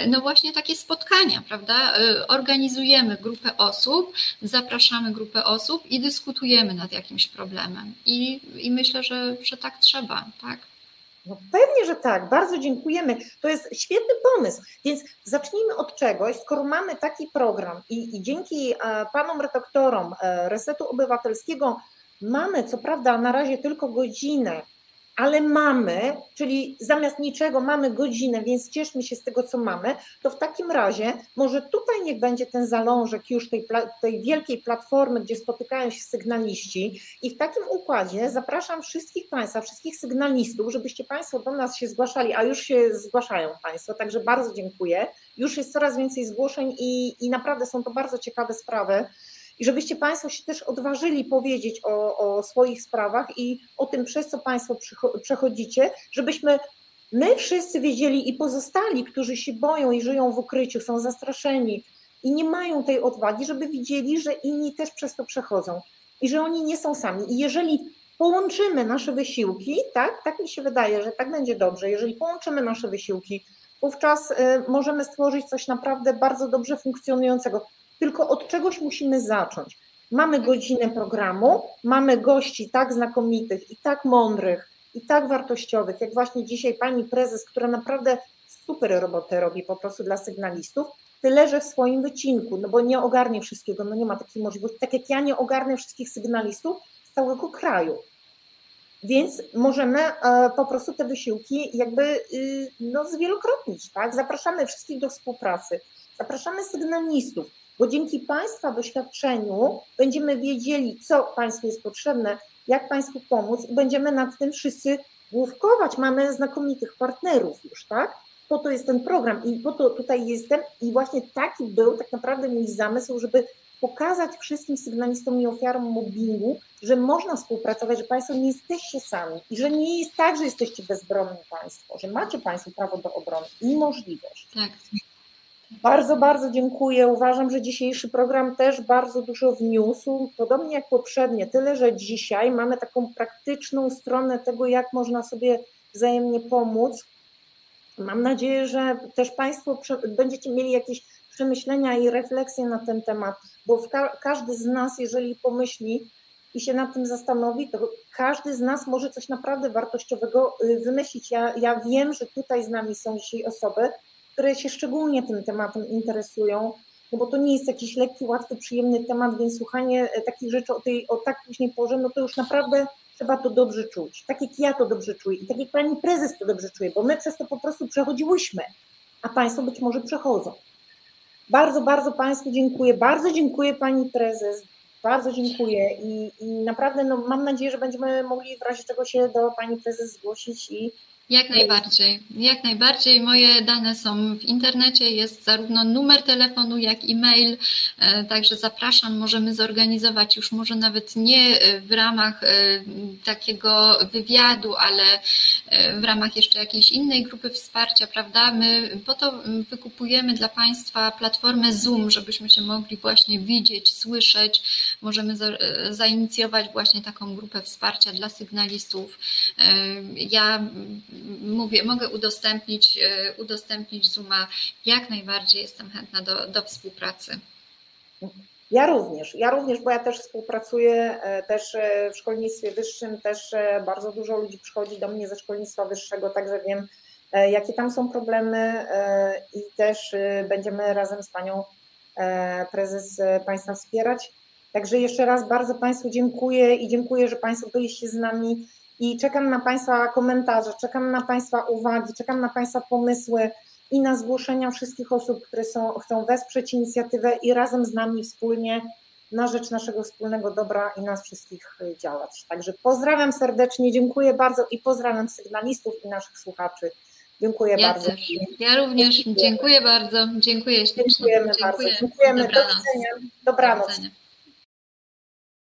C: no właśnie takie spotkania, prawda? Organizujemy grupę osób, zapraszamy grupę osób i dyskutujemy nad jakimś problemem problemem. I, i myślę, że, że tak trzeba, tak?
B: No pewnie, że tak. Bardzo dziękujemy. To jest świetny pomysł. Więc zacznijmy od czegoś, skoro mamy taki program i, i dzięki panom redaktorom e, Resetu Obywatelskiego mamy, co prawda, na razie tylko godzinę ale mamy, czyli zamiast niczego mamy godzinę, więc cieszmy się z tego, co mamy, to w takim razie może tutaj niech będzie ten zalążek już tej, tej wielkiej platformy, gdzie spotykają się sygnaliści i w takim układzie zapraszam wszystkich Państwa, wszystkich sygnalistów, żebyście Państwo do nas się zgłaszali, a już się zgłaszają Państwo, także bardzo dziękuję. Już jest coraz więcej zgłoszeń i, i naprawdę są to bardzo ciekawe sprawy i żebyście Państwo się też odważyli powiedzieć o, o swoich sprawach i o tym, przez co Państwo przechodzicie, żebyśmy my wszyscy wiedzieli i pozostali, którzy się boją i żyją w ukryciu, są zastraszeni i nie mają tej odwagi, żeby widzieli, że inni też przez to przechodzą i że oni nie są sami. I jeżeli połączymy nasze wysiłki, tak, tak mi się wydaje, że tak będzie dobrze, jeżeli połączymy nasze wysiłki, wówczas y, możemy stworzyć coś naprawdę bardzo dobrze funkcjonującego tylko od czegoś musimy zacząć. Mamy godzinę programu, mamy gości tak znakomitych i tak mądrych i tak wartościowych, jak właśnie dzisiaj pani prezes, która naprawdę super robotę robi po prostu dla sygnalistów, tyle, że w swoim wycinku, no bo nie ogarnie wszystkiego, no nie ma takiej możliwości, tak jak ja nie ogarnę wszystkich sygnalistów z całego kraju. Więc możemy e, po prostu te wysiłki jakby y, no, zwielokrotnić, tak? Zapraszamy wszystkich do współpracy, zapraszamy sygnalistów, bo dzięki Państwa doświadczeniu będziemy wiedzieli, co Państwu jest potrzebne, jak Państwu pomóc i będziemy nad tym wszyscy główkować. Mamy znakomitych partnerów już, tak? Po to jest ten program i po to tutaj jestem i właśnie taki był tak naprawdę mój zamysł, żeby pokazać wszystkim sygnalistom i ofiarom mobbingu, że można współpracować, że Państwo nie jesteście sami i że nie jest tak, że jesteście bezbronni Państwo, że macie Państwo prawo do obrony i możliwość.
C: Tak.
B: Bardzo, bardzo dziękuję. Uważam, że dzisiejszy program też bardzo dużo wniósł, podobnie jak poprzednie, tyle, że dzisiaj mamy taką praktyczną stronę tego, jak można sobie wzajemnie pomóc. Mam nadzieję, że też Państwo będziecie mieli jakieś przemyślenia i refleksje na ten temat, bo ka każdy z nas, jeżeli pomyśli i się nad tym zastanowi, to każdy z nas może coś naprawdę wartościowego y, wymyślić. Ja, ja wiem, że tutaj z nami są dzisiaj osoby, które się szczególnie tym tematem interesują, no bo to nie jest jakiś lekki, łatwy, przyjemny temat, więc słuchanie e, takich rzeczy o, tej, o tak późnej porze, no to już naprawdę trzeba to dobrze czuć. Tak jak ja to dobrze czuję i tak jak pani prezes to dobrze czuje, bo my przez to po prostu przechodziłyśmy, a państwo być może przechodzą. Bardzo, bardzo Państwu dziękuję. Bardzo dziękuję Pani Prezes. Bardzo dziękuję i, i naprawdę no, mam nadzieję, że będziemy mogli w razie czego się do Pani Prezes zgłosić i
C: jak najbardziej, jak najbardziej. Moje dane są w internecie, jest zarówno numer telefonu, jak i mail, e, także zapraszam, możemy zorganizować już może nawet nie e, w ramach e, takiego wywiadu, ale w ramach jeszcze jakiejś innej grupy wsparcia, prawda? My po to wykupujemy dla Państwa platformę Zoom, żebyśmy się mogli właśnie widzieć, słyszeć. Możemy zainicjować właśnie taką grupę wsparcia dla sygnalistów. Ja mówię, mogę udostępnić, e, udostępnić Zooma. Jak najbardziej jestem chętna do, do współpracy.
B: Ja również, ja również, bo ja też współpracuję e, też e, w szkolnictwie wyższym, też bardzo dużo ludzi przychodzi do mnie ze szkolnictwa wyższego, także wiem, jakie tam są problemy i też będziemy razem z Panią Prezes Państwa wspierać. Także jeszcze raz bardzo Państwu dziękuję i dziękuję, że Państwo byliście z nami i czekam na Państwa komentarze, czekam na Państwa uwagi, czekam na Państwa pomysły i na zgłoszenia wszystkich osób, które są, chcą wesprzeć inicjatywę i razem z nami wspólnie na rzecz naszego wspólnego dobra i nas wszystkich działać. Także pozdrawiam serdecznie, dziękuję bardzo i pozdrawiam sygnalistów i naszych słuchaczy. Dziękuję
C: ja
B: bardzo.
C: Też. Ja również dziękuję, dziękuję bardzo. Dziękuję ślicznie.
B: Dziękujemy dziękuję. bardzo. Dziękujemy. Dobranoc. Do widzenia. Dobranoc. Do widzenia.